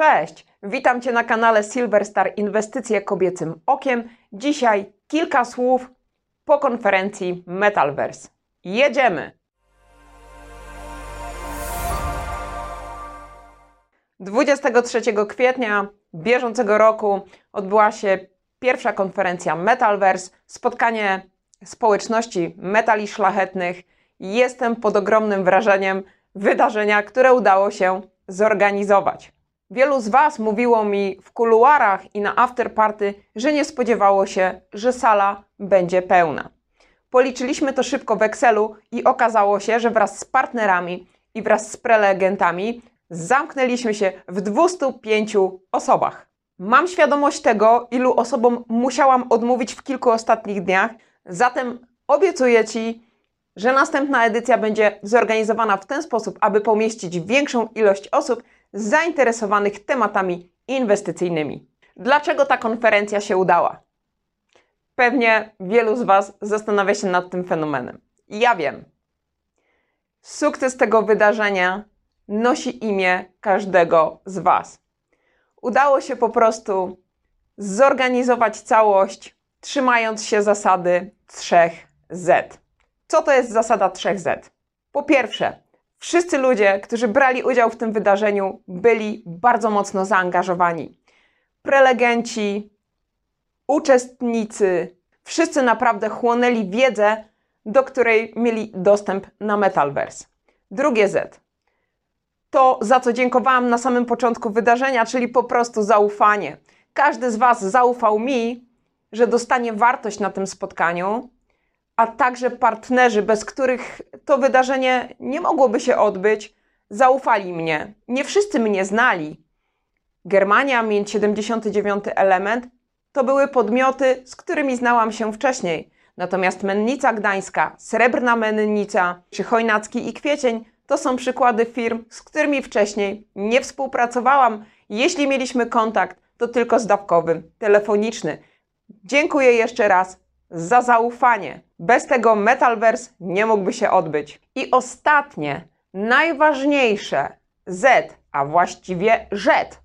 Cześć, witam Cię na kanale Silverstar Inwestycje Kobiecym Okiem. Dzisiaj kilka słów po konferencji Metalverse. Jedziemy! 23 kwietnia bieżącego roku odbyła się pierwsza konferencja Metalverse, spotkanie społeczności metali szlachetnych. Jestem pod ogromnym wrażeniem wydarzenia, które udało się zorganizować. Wielu z Was mówiło mi w kuluarach i na afterparty, że nie spodziewało się, że sala będzie pełna. Policzyliśmy to szybko w Excelu i okazało się, że wraz z partnerami i wraz z prelegentami zamknęliśmy się w 205 osobach. Mam świadomość tego, ilu osobom musiałam odmówić w kilku ostatnich dniach, zatem obiecuję Ci, że następna edycja będzie zorganizowana w ten sposób, aby pomieścić większą ilość osób zainteresowanych tematami inwestycyjnymi. Dlaczego ta konferencja się udała? Pewnie wielu z Was zastanawia się nad tym fenomenem. Ja wiem. Sukces tego wydarzenia nosi imię każdego z Was. Udało się po prostu zorganizować całość, trzymając się zasady 3Z. Co to jest zasada 3Z? Po pierwsze, wszyscy ludzie, którzy brali udział w tym wydarzeniu, byli bardzo mocno zaangażowani. Prelegenci, uczestnicy, wszyscy naprawdę chłonęli wiedzę, do której mieli dostęp na Metalverse. Drugie Z. To, za co dziękowałam na samym początku wydarzenia, czyli po prostu zaufanie. Każdy z Was zaufał mi, że dostanie wartość na tym spotkaniu, a także partnerzy, bez których to wydarzenie nie mogłoby się odbyć, zaufali mnie. Nie wszyscy mnie znali. Germania, Mint 79 Element to były podmioty, z którymi znałam się wcześniej. Natomiast Mennica Gdańska, Srebrna Mennica czy Chojnacki i Kwiecień to są przykłady firm, z którymi wcześniej nie współpracowałam. Jeśli mieliśmy kontakt, to tylko zdawkowy, telefoniczny. Dziękuję jeszcze raz za zaufanie. Bez tego Metalverse nie mógłby się odbyć. I ostatnie, najważniejsze Z, a właściwie Z,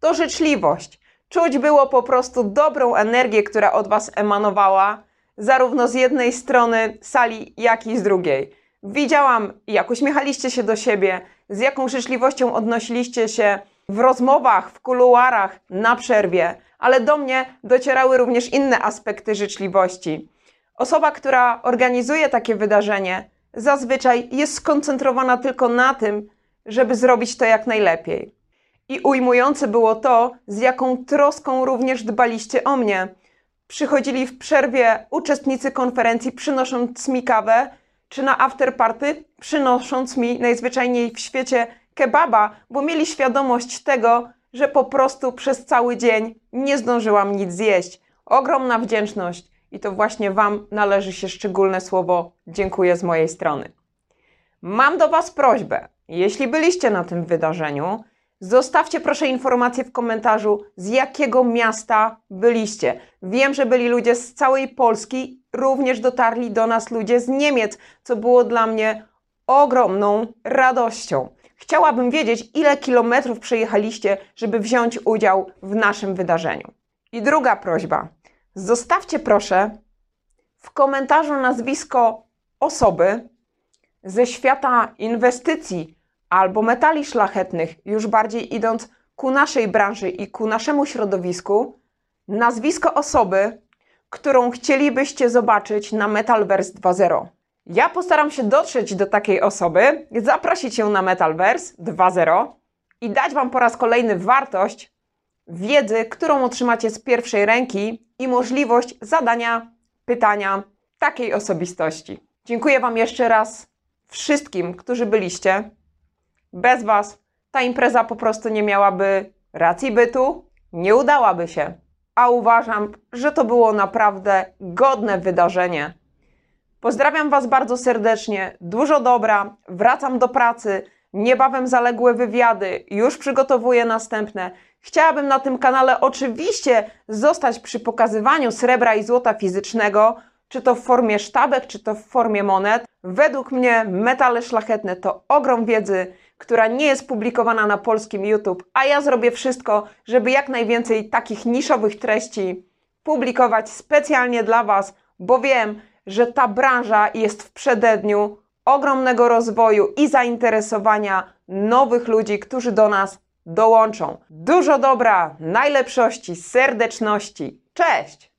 to życzliwość. Czuć było po prostu dobrą energię, która od Was emanowała, zarówno z jednej strony sali, jak i z drugiej. Widziałam, jak uśmiechaliście się do siebie, z jaką życzliwością odnosiliście się w rozmowach, w kuluarach, na przerwie, ale do mnie docierały również inne aspekty życzliwości. Osoba, która organizuje takie wydarzenie, zazwyczaj jest skoncentrowana tylko na tym, żeby zrobić to jak najlepiej. I ujmujące było to, z jaką troską również dbaliście o mnie. Przychodzili w przerwie uczestnicy konferencji, przynosząc mi kawę, czy na afterparty, przynosząc mi najzwyczajniej w świecie kebaba, bo mieli świadomość tego, że po prostu przez cały dzień nie zdążyłam nic zjeść. Ogromna wdzięczność i to właśnie Wam należy się szczególne słowo dziękuję z mojej strony. Mam do Was prośbę. Jeśli byliście na tym wydarzeniu, zostawcie proszę informację w komentarzu, z jakiego miasta byliście. Wiem, że byli ludzie z całej Polski, również dotarli do nas ludzie z Niemiec, co było dla mnie ogromną radością. Chciałabym wiedzieć, ile kilometrów przejechaliście, żeby wziąć udział w naszym wydarzeniu. I druga prośba. Zostawcie proszę w komentarzu nazwisko osoby ze świata inwestycji albo metali szlachetnych, już bardziej idąc ku naszej branży i ku naszemu środowisku, nazwisko osoby, którą chcielibyście zobaczyć na Metalverse 2.0. Ja postaram się dotrzeć do takiej osoby, zaprosić ją na Metalverse 2.0 i dać Wam po raz kolejny wartość wiedzy, którą otrzymacie z pierwszej ręki i możliwość zadania pytania takiej osobistości. Dziękuję Wam jeszcze raz wszystkim, którzy byliście. Bez Was ta impreza po prostu nie miałaby racji bytu, nie udałaby się. A uważam, że to było naprawdę godne wydarzenie. Pozdrawiam Was bardzo serdecznie, dużo dobra, wracam do pracy, niebawem zaległe wywiady, już przygotowuję następne. Chciałabym na tym kanale oczywiście zostać przy pokazywaniu srebra i złota fizycznego, czy to w formie sztabek, czy to w formie monet. Według mnie metale szlachetne to ogrom wiedzy, która nie jest publikowana na polskim YouTube, a ja zrobię wszystko, żeby jak najwięcej takich niszowych treści publikować specjalnie dla Was, bo wiem, że ta branża jest w przededniu ogromnego rozwoju i zainteresowania nowych ludzi, którzy do nas dołączą. Dużo dobra, najlepszości, serdeczności. Cześć!